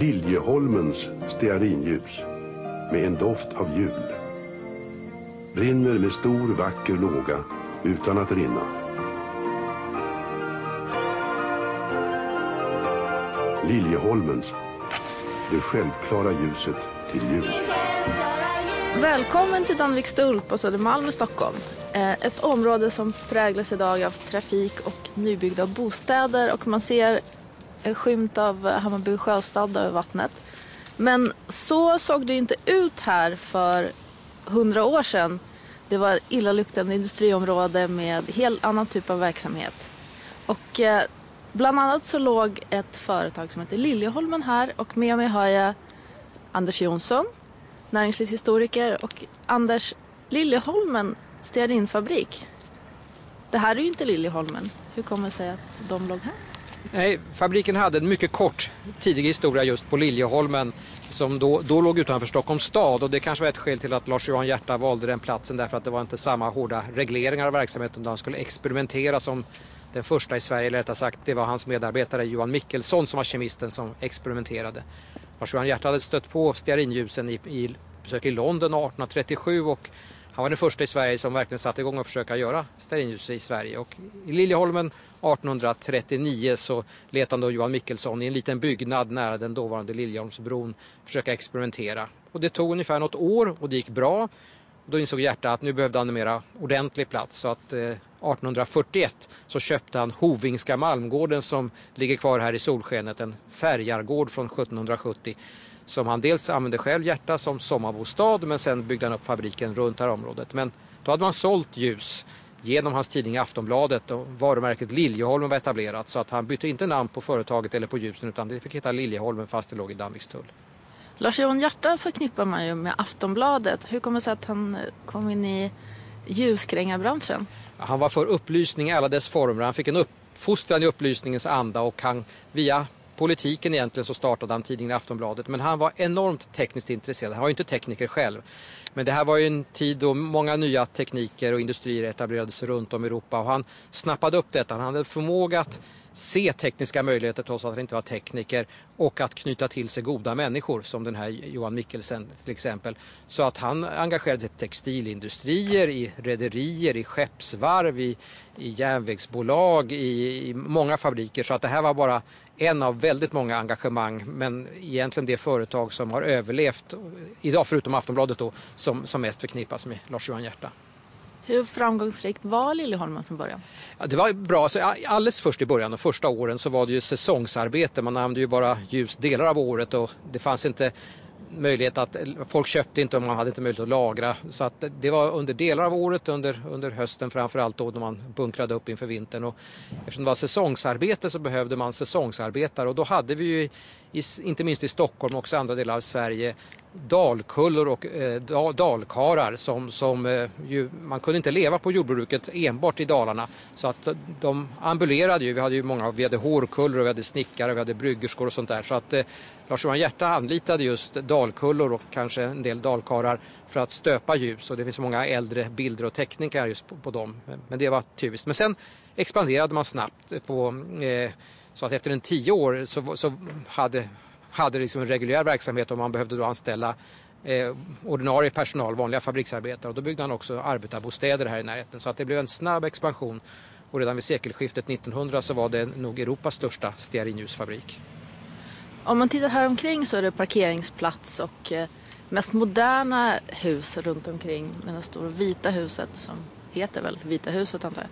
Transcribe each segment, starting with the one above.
Liljeholmens stearinljus med en doft av jul. Brinner med stor vacker låga utan att rinna. Liljeholmens, det självklara ljuset till jul. Välkommen till Danvik Stulp på Södermalm i Stockholm. Eh, ett område som präglas idag av trafik och nybyggda bostäder och man ser en skymt av eh, Hammarby sjöstad över vattnet. Men så såg det inte ut här för hundra år sedan. Det var illaluktande industriområde med helt annan typ av verksamhet. Och eh, bland annat så låg ett företag som heter Liljeholmen här och med mig har jag Anders Jonsson, näringslivshistoriker och Anders Liljeholmen stearinfabrik. Det här är ju inte Liljeholmen. Hur kommer det sig att de låg här? Nej, fabriken hade en mycket kort tidig historia just på Liljeholmen som då, då låg utanför Stockholms stad och det kanske var ett skäl till att Lars-Johan Hierta valde den platsen därför att det var inte samma hårda regleringar av verksamheten utan han skulle experimentera som den första i Sverige, eller rättare sagt det var hans medarbetare Johan Mickelsson som var kemisten som experimenterade. Lars-Johan Hierta hade stött på stearinljusen i, i besök i London 1837 och han var den första i Sverige som verkligen satte igång och försöka göra stearinljus i Sverige. Och I Liljeholmen 1839 så letade Johan Mikkelsson i en liten byggnad nära den dåvarande Liljeholmsbron försöka experimentera. Och det tog ungefär något år och det gick bra. Då insåg Hjärta att nu behövde han en mera ordentlig plats så att eh, 1841 så köpte han Hovingska Malmgården som ligger kvar här i solskenet, en färgargård från 1770 som han dels använde själv Hjärta som sommarbostad men sen byggde han upp fabriken runt det här området. Men då hade man sålt ljus genom hans tidning Aftonbladet och varumärket Liljeholmen var etablerat så att han bytte inte namn på företaget eller på ljusen utan det fick heta Liljeholmen fast det låg i Danvikstull. Lars-Johan Hierta förknippar man ju med Aftonbladet. Hur kommer det sig att han kom in i ljuskrängarbranschen? Han var för upplysning i alla dess former. Han fick en uppfostran i upplysningens anda och han via politiken egentligen så startade han tidningen Aftonbladet. Men han var enormt tekniskt intresserad. Han var ju inte tekniker själv. Men det här var ju en tid då många nya tekniker och industrier etablerades runt om i Europa och han snappade upp detta. Han hade förmåga att se tekniska möjligheter trots att han inte var tekniker och att knyta till sig goda människor som den här Johan Mikkelsen till exempel. Så att han engagerade sig i textilindustrier, i rederier, i skeppsvarv, i, i järnvägsbolag, i, i många fabriker. Så att det här var bara en av väldigt många engagemang men egentligen det företag som har överlevt idag förutom Aftonbladet då som, som mest förknippas med Lars-Johan Hierta. Hur framgångsrikt var Liljeholmen från början? Ja, det var bra. Alltså, så alldeles först i början, de första åren, så var det ju säsongsarbete. Man använde ju bara ljus delar av året och det fanns inte möjlighet att, folk köpte inte och man hade inte möjlighet att lagra. Så att det var under delar av året, under, under hösten framförallt då när man bunkrade upp inför vintern. Och eftersom det var säsongsarbete så behövde man säsongsarbetare och då hade vi ju, i, inte minst i Stockholm och också andra delar av Sverige, dalkullor och eh, dalkarar som, som eh, ju, man kunde inte leva på jordbruket enbart i Dalarna. Så att de ambulerade ju, vi hade ju många, vi hade hårkullor, vi hade snickare, vi hade bryggerskor och sånt där. Så att eh, Lars-Johan Hierta anlitade just dalkullor och kanske en del dalkarar för att stöpa ljus. Och det finns många äldre bilder och teckningar just på, på dem. Men, men det var typiskt. Men sen expanderade man snabbt på eh, så att efter en tio år så, så hade hade liksom en reguljär verksamhet och man behövde då anställa eh, ordinarie personal, vanliga fabriksarbetare och då byggde han också arbetarbostäder här i närheten så att det blev en snabb expansion och redan vid sekelskiftet 1900 så var det nog Europas största stearinljusfabrik. Om man tittar här omkring så är det parkeringsplats och eh, mest moderna hus runt omkring med det stora vita huset som heter väl Vita huset antar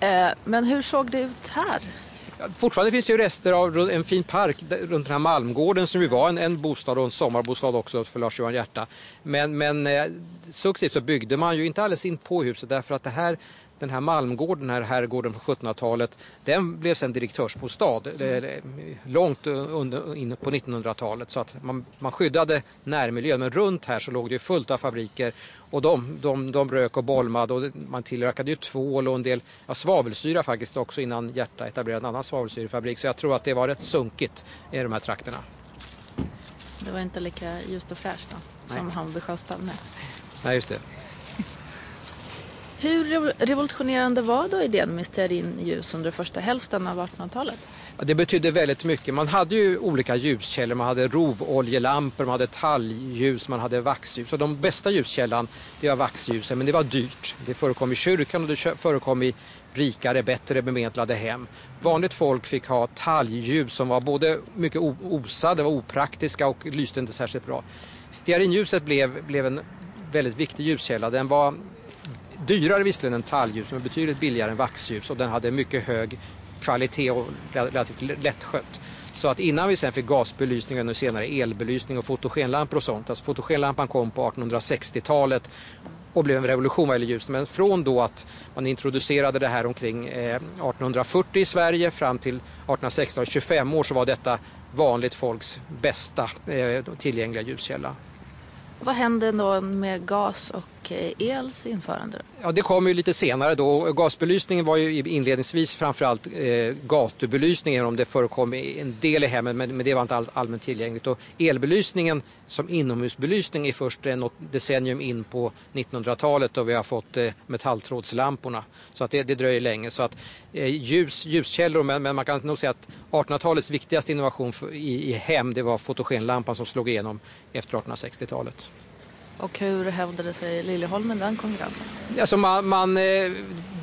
jag. Eh, men hur såg det ut här? Fortfarande finns ju rester av en fin park runt den här Malmgården som ju var en, en bostad och en sommarbostad också för Lars-Johan Hierta. Men, men eh, successivt så byggde man ju inte alldeles in på huset därför att det här den här Malmgården, den här herrgården från 1700-talet, den blev sen direktörsbostad mm. långt under, in på 1900-talet. Så att man, man skyddade närmiljön. Men runt här så låg det ju fullt av fabriker och de, de, de rök och bolmade och man tillverkade ju tvål och en del ja, svavelsyra faktiskt också innan Hjärta etablerade en annan svavelsyrefabrik. Så jag tror att det var rätt sunkigt i de här trakterna. Det var inte lika ljust och fräscht då, som Hammarby sjöstad? Nej, just det. Hur revolutionerande var då idén med stearinljus under första hälften av 1800-talet? Ja, det betydde väldigt mycket. Man hade ju olika ljuskällor. Man hade rovoljelampor, man hade talgljus, man hade vaxljus. Och de bästa ljuskällan det var vaxljusen, men det var dyrt. Det förekom i kyrkan och det förekom i rikare, bättre bemedlade hem. Vanligt folk fick ha talgljus som var både mycket osade, var opraktiska och lyste inte särskilt bra. Stearinljuset blev, blev en väldigt viktig ljuskälla. Den var dyrare visserligen än talgljus men betydligt billigare än vaxljus och den hade mycket hög kvalitet och relativt lättskött. Så att innan vi sen fick gasbelysning och senare elbelysning och fotogenlampor och sånt. Alltså fotogenlampan kom på 1860-talet och blev en revolution vad gäller ljus. Men från då att man introducerade det här omkring eh, 1840 i Sverige fram till 1860, 25 år så var detta vanligt folks bästa eh, tillgängliga ljuskälla. Vad hände då med gas och och eh, els införande? Ja, det kom ju lite senare då. Gasbelysningen var ju inledningsvis framförallt eh, gatubelysningen om det förekom en del i hemmen men, men det var inte all, allmänt tillgängligt. Och elbelysningen som inomhusbelysning är först eh, något decennium in på 1900-talet då vi har fått eh, metalltrådslamporna. Så att det, det dröjer länge. Så att eh, ljus, ljuskällor, men, men, man kan nog säga att 1800-talets viktigaste innovation för, i, i hem det var fotogenlampan som slog igenom efter 1860-talet. Och hur hävdade sig Liljeholmen den konkurrensen? Alltså man, man eh,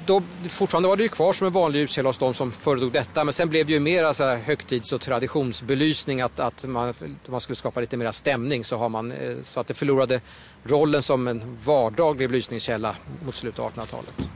då, fortfarande var det ju kvar som en vanlig ljuskälla hos de som föredrog detta men sen blev det ju mer alltså, högtids och traditionsbelysning att, att man, man skulle skapa lite mer stämning så, har man, eh, så att det förlorade rollen som en vardaglig belysningskälla mot slutet av 1800-talet.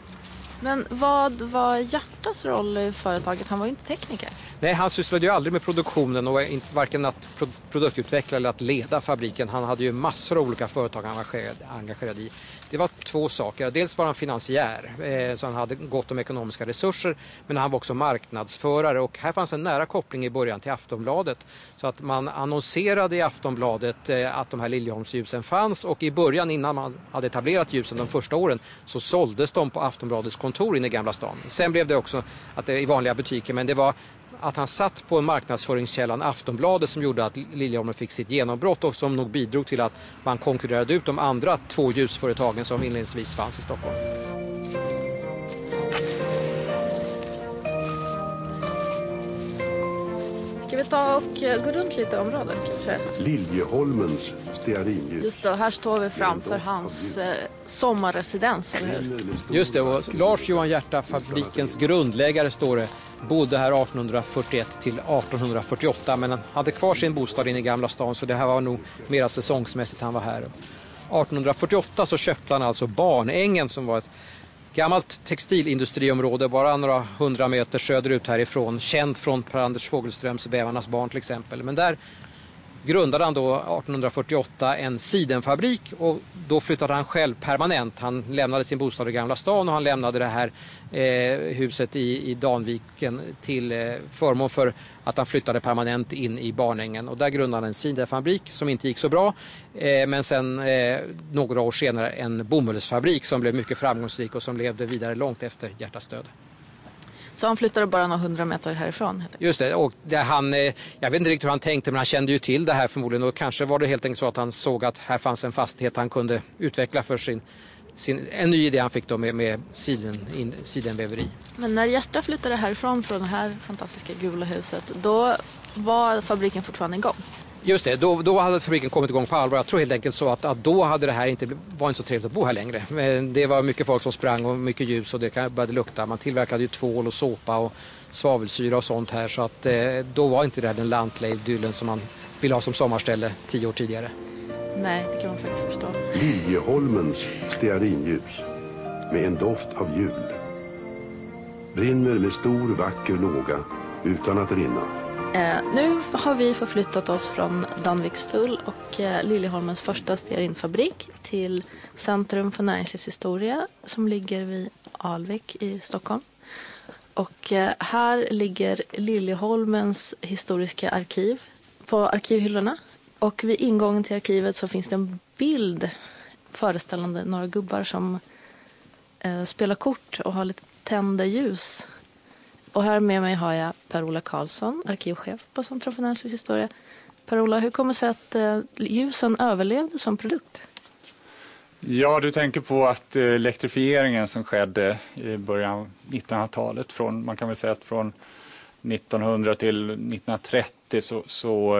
Men vad var Hjärtas roll i företaget? Han var ju inte tekniker. Nej, han sysslade ju aldrig med produktionen och varken att produktutveckla eller att leda fabriken. Han hade ju massor av olika företag han var engagerad i. Det var två saker. Dels var han finansiär, eh, så han hade gott om ekonomiska resurser. Men han var också marknadsförare och här fanns en nära koppling i början till Aftonbladet. Så att man annonserade i Aftonbladet eh, att de här Liljeholmsljusen fanns och i början innan man hade etablerat ljusen de första åren så såldes de på Aftonbladets kontor inne i Gamla stan. Sen blev det också att det, i vanliga butiker men det var att han satt på marknadsföringskällan Aftonbladet som gjorde att Liljeholmen fick sitt genombrott och som nog bidrog till att man konkurrerade ut de andra två ljusföretagen som inledningsvis fanns i Stockholm. Ska vi ta och eh, gå runt lite områden kanske? Liljeholmens. Just det, här står vi framför hans eh, sommarresidens, eller hur? Just det, och Lars Johan Hjärta, fabrikens grundläggare står det, bodde här 1841 till 1848 men han hade kvar sin bostad inne i Gamla stan så det här var nog mera säsongsmässigt han var här. 1848 så köpte han alltså Barnängen som var ett gammalt textilindustriområde bara några hundra meter söderut härifrån. Känt från Per-Anders Fogelströms Vävarnas barn till exempel. Men där grundade han då 1848 en sidenfabrik och då flyttade han själv permanent. Han lämnade sin bostad i Gamla stan och han lämnade det här eh, huset i, i Danviken till eh, förmån för att han flyttade permanent in i Barnängen och där grundade han en sidenfabrik som inte gick så bra eh, men sen eh, några år senare en bomullsfabrik som blev mycket framgångsrik och som levde vidare långt efter hjärtats död. Så han flyttade bara några hundra meter härifrån? Just det, och det, han, eh, jag vet inte riktigt hur han tänkte men han kände ju till det här förmodligen och kanske var det helt enkelt så att han såg att här fanns en fastighet han kunde utveckla för sin, sin en ny idé han fick då med, med siden, in, sidenväveri. Men när Hjärta flyttade härifrån från det här fantastiska gula huset då var fabriken fortfarande igång? Just det, då, då hade fabriken kommit igång på allvar. Jag tror helt enkelt så att, att då hade det här inte var inte så trevligt att bo här längre. Men det var mycket folk som sprang och mycket ljus och det började lukta. Man tillverkade ju tvål och såpa och svavelsyra och sånt här så att eh, då var inte det den lantliga idyllen som man ville ha som sommarställe tio år tidigare. Nej, det kan man faktiskt förstå. Liljeholmens stearinljus med en doft av jul. Brinner med stor vacker låga utan att rinna. Eh, nu har vi förflyttat oss från Danvikstull och eh, Liljeholmens första stearinfabrik till Centrum för näringslivshistoria som ligger vid Alvik i Stockholm. Och eh, här ligger Liljeholmens historiska arkiv på arkivhyllorna. Och vid ingången till arkivet så finns det en bild föreställande några gubbar som spelar kort och har lite tända ljus och här med mig har jag Per-Ola Karlsson, arkivchef på Centrum för näringslivshistoria. Per-Ola, hur kommer det sig att eh, ljusen överlevde som produkt? Ja, du tänker på att eh, elektrifieringen som skedde i början av 1900-talet, från, man kan väl säga att från 1900 till 1930 så, så,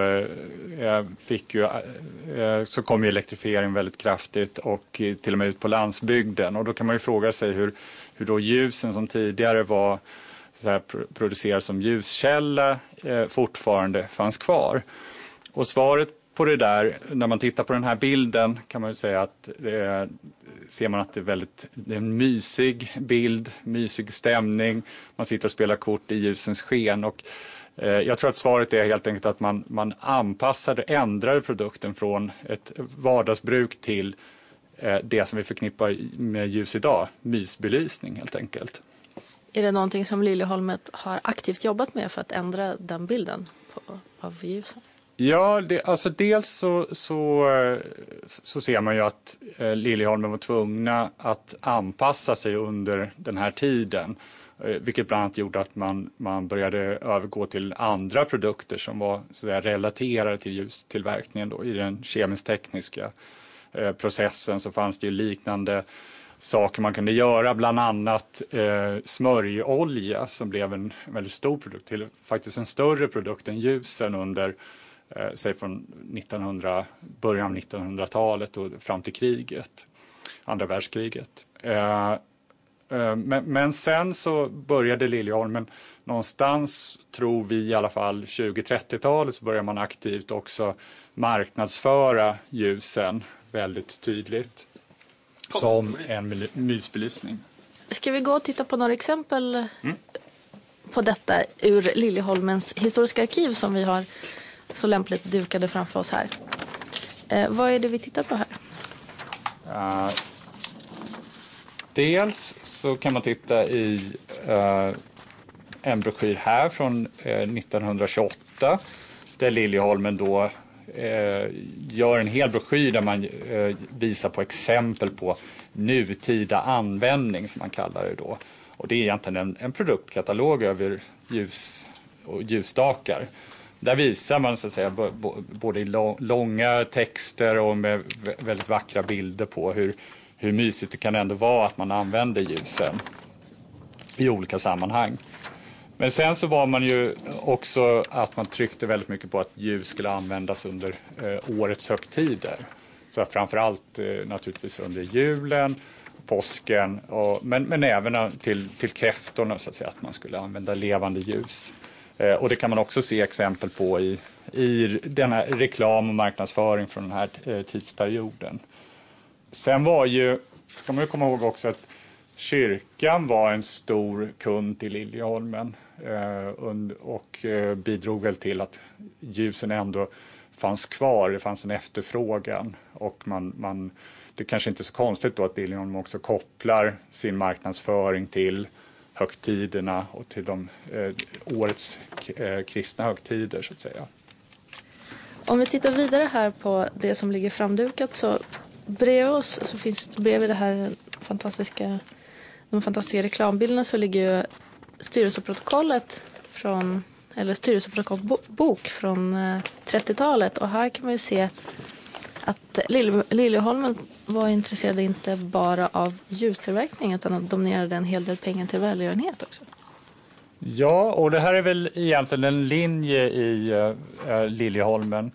eh, fick ju, eh, eh, så kom ju elektrifiering väldigt kraftigt och eh, till och med ut på landsbygden. Och då kan man ju fråga sig hur, hur då ljusen som tidigare var så här, producerad som ljuskälla eh, fortfarande fanns kvar. Och svaret på det där, när man tittar på den här bilden kan man ju säga att eh, ser man att det är, väldigt, det är en mysig bild, mysig stämning. Man sitter och spelar kort i ljusens sken. Och, eh, jag tror att svaret är helt enkelt att man, man anpassade, ändrade produkten från ett vardagsbruk till eh, det som vi förknippar med ljus idag, mysbelysning helt enkelt. Är det någonting som Liljeholmet har aktivt jobbat med för att ändra den bilden på, av ljusen? Ja, det, alltså dels så, så, så ser man ju att eh, Liljeholmen var tvungna att anpassa sig under den här tiden. Eh, vilket bland annat gjorde att man, man började övergå till andra produkter som var så där, relaterade till ljustillverkningen. Då. I den kemisk-tekniska eh, processen så fanns det ju liknande saker man kunde göra, bland annat eh, smörjolja som blev en väldigt stor produkt, till faktiskt en större produkt än ljusen under eh, säg från 1900, början av 1900-talet och fram till kriget, andra världskriget. Eh, eh, men, men, sen så började Liljeholmen någonstans, tror vi i alla fall, 20-30-talet så började man aktivt också marknadsföra ljusen väldigt tydligt som en mysbelysning. Ska vi gå och titta på några exempel mm. på detta ur Liljeholmens historiska arkiv som vi har så lämpligt dukade framför oss här. Eh, vad är det vi tittar på här? Uh, dels så kan man titta i uh, en broschyr här från uh, eh, 1928 där Liljeholmen då Eh, gör en hel broschyr där man eh, visar på exempel på nutida användning som man kallar det då. Och det är egentligen en, en produktkatalog över ljus och ljusstakar. Där visar man så att säga både i långa texter och med väldigt vackra bilder på hur, hur mysigt det kan ändå vara att man använder ljusen i olika sammanhang. Men sen så var man ju också att man tryckte väldigt mycket på att ljus skulle användas under eh, årets högtider. Så framförallt eh, naturligtvis under julen, påsken, och, men, men även eh, till, till kräftorna så att säga, att man skulle använda levande ljus. Eh, och det kan man också se exempel på i, i denna reklam och marknadsföring från den här eh, tidsperioden. Sen var ju, ska man ju komma ihåg också att kyrkan var en stor kund till Liljeholmen eh, och eh, bidrog väl till att ljusen ändå fanns kvar. Det fanns en efterfrågan och man, man, det kanske inte är så konstigt då att Liljeholmen också kopplar sin marknadsföring till högtiderna och till de, eh, årets eh, kristna högtider så att säga. Om vi tittar vidare här på det som ligger framdukat så bredvid oss så finns bredvid det här fantastiska, de fantastiska reklambilderna så ligger ju styrelseprotokollet från eller styrelseprotokollbok från eh, 30-talet och här kan man ju se att Liljeholmen var intresserad inte bara av ljustillverkning utan dominerade en hel del pengar till välgörenhet också. Ja, och det här är väl egentligen en linje i uh, Liljeholmen.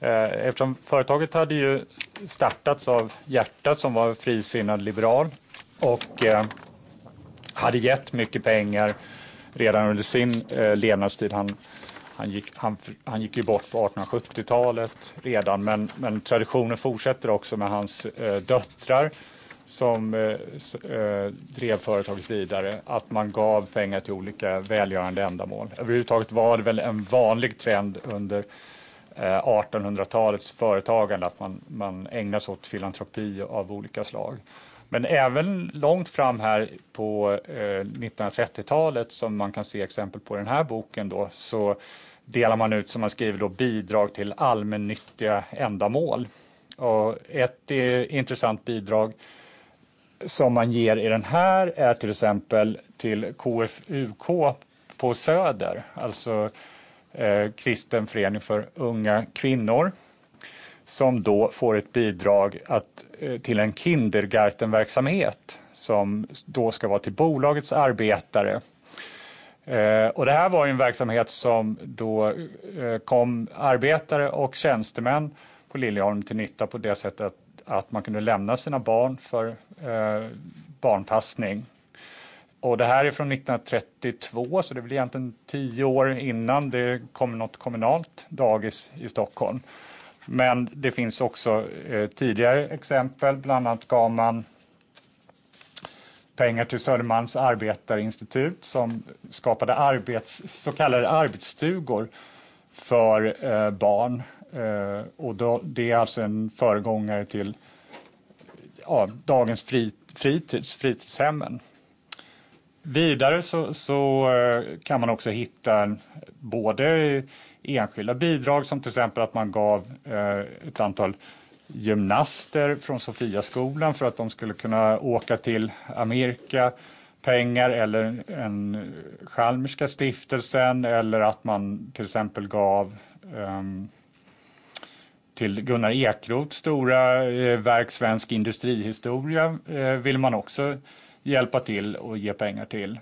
Eftersom företaget hade ju startats av Hjärtat som var frisinnad liberal och hade gett mycket pengar redan under sin eh, levnadstid. Han han gick, han, han gick ju bort på 1870-talet redan men, men traditionen fortsätter också med hans eh, döttrar som eh, eh, drev företaget vidare, att man gav pengar till olika välgörande ändamål. Överhuvudtaget var det väl en vanlig trend under eh, 1800-talets företagande att man, man ägnar sig åt filantropi av olika slag. Men även långt fram här på eh, 1930-talet som man kan se exempel på i den här boken då så delar man ut som man skriver då bidrag till allmännyttiga ändamål. Och ett eh, intressant bidrag som man ger i den här är till exempel till KFUK på Söder, alltså eh, kristen förening för unga kvinnor som då får ett bidrag att, eh, till en kindergartenverksamhet som då ska vara till bolagets arbetare. Eh, och det här var en verksamhet som då eh, kom arbetare och tjänstemän på Liljeholm till nytta på det sättet att, att man kunde lämna sina barn för eh, barnpassning. Och det här är från 1932 så det är väl egentligen tio år innan det kom något kommunalt dagis i Stockholm. Men det finns också eh, tidigare exempel, bland annat gav man pengar till Södermalms arbetarinstitut som skapade arbets, så kallade arbetsstugor för eh, barn. Eh, och då, det är alltså en föregångare till ja, dagens frit, fritids, fritidshemmen. Vidare så, så, eh, kan man också hitta både enskilda bidrag som till exempel att man gav eh, ett antal gymnaster från Sofiaskolan för att de skulle kunna åka till Amerika pengar eller en Chalmerska stiftelsen eller att man till exempel gav um, till Gunnar Ekroths stora eh, verk Svensk industrihistoria eh, vill man också hjälpa till och ge pengar till.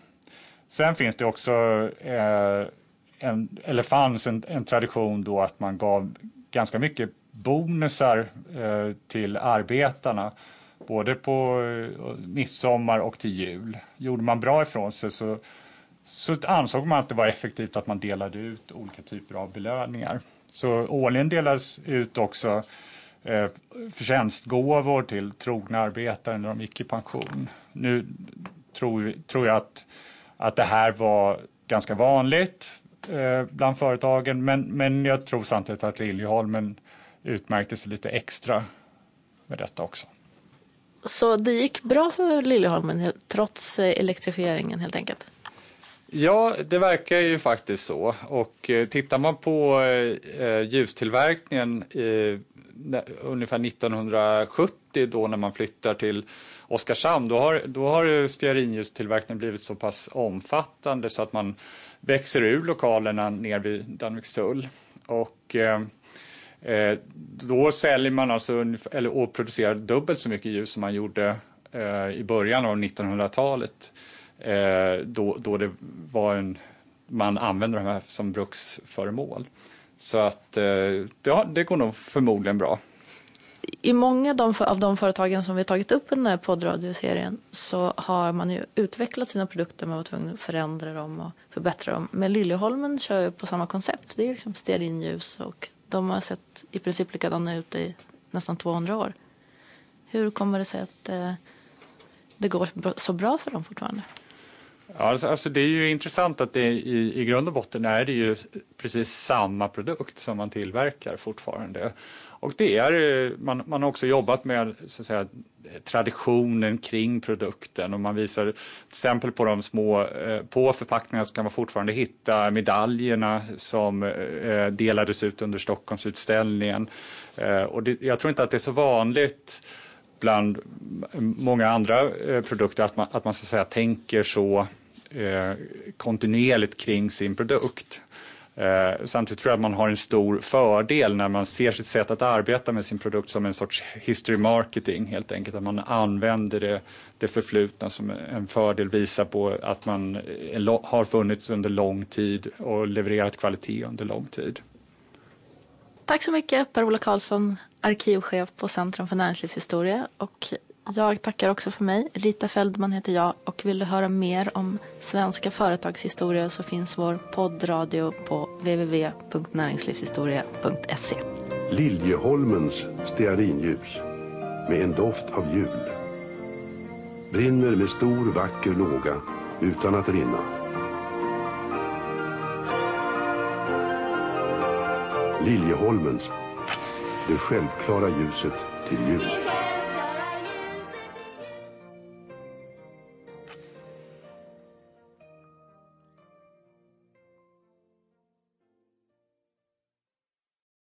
Sen finns det också eh, en, eller fanns en, en, tradition då att man gav ganska mycket bonusar eh, till arbetarna både på eh, midsommar och till jul. Gjorde man bra ifrån sig så, så ansåg man att det var effektivt att man delade ut olika typer av belöningar. Så årligen delades ut också eh, förtjänstgåvor till trogna arbetare när de gick i pension. Nu tror, tror jag att, att det här var ganska vanligt eh, bland företagen men, men jag tror samtidigt att Liljeholmen utmärkte sig lite extra med detta också. Så det gick bra för Liljeholmen trots eh, elektrifieringen helt enkelt? Ja, det verkar ju faktiskt så. Och eh, tittar man på eh, eh ljustillverkningen eh, ungefär 1970 då när man flyttar till Oskarshamn, då har, då har stearinljustillverkningen blivit så pass omfattande så att man växer ur lokalerna ner vid Danvikstull. Och eh, eh då säljer man alltså, eller, och producerar dubbelt så mycket ljus som man gjorde eh, i början av 1900-talet. Eh, då, då det var en, man använde de här som bruksföremål. Så att eh, det, det går nog förmodligen bra. I många av de företagen som vi har tagit upp i den här poddradioserien så har man ju utvecklat sina produkter, man var tvungen att förändra dem och förbättra dem. Men Liljeholmen kör ju på samma koncept. Det är liksom stearinljus och de har sett i princip likadana ut i nästan 200 år. Hur kommer det sig att eh, det går så bra för dem fortfarande? Alltså, alltså det är ju intressant att det i, i grund och botten är det ju precis samma produkt som man tillverkar fortfarande. Och det är, eh, man, man har också jobbat med så att säga, traditionen kring produkten och man visar till exempel på de små, eh, på förpackningarna så kan man fortfarande hitta medaljerna som eh, delades ut under Stockholmsutställningen. Och det, jag tror inte att det är så vanligt bland många andra eh, produkter att man, att man så att säga tänker så eh, kontinuerligt kring sin produkt. Eh, samtidigt tror jag att man har en stor fördel när man ser sitt sätt att arbeta med sin produkt som en sorts history marketing helt enkelt. Att man använder det, det förflutna som en fördel, visar på att man eh, har funnits under lång tid och levererat kvalitet under lång tid. Tack så mycket Per-Ola Karlsson, arkivchef på Centrum för näringslivshistoria och jag tackar också för mig. Rita Feldman heter jag och vill du höra mer om svenska företagshistorier så finns vår poddradio på www.näringslivshistoria.se. Liljeholmens stearinljus med en doft av jul. Brinner med stor vacker låga utan att rinna. Liljeholmens, det självklara ljuset till jul.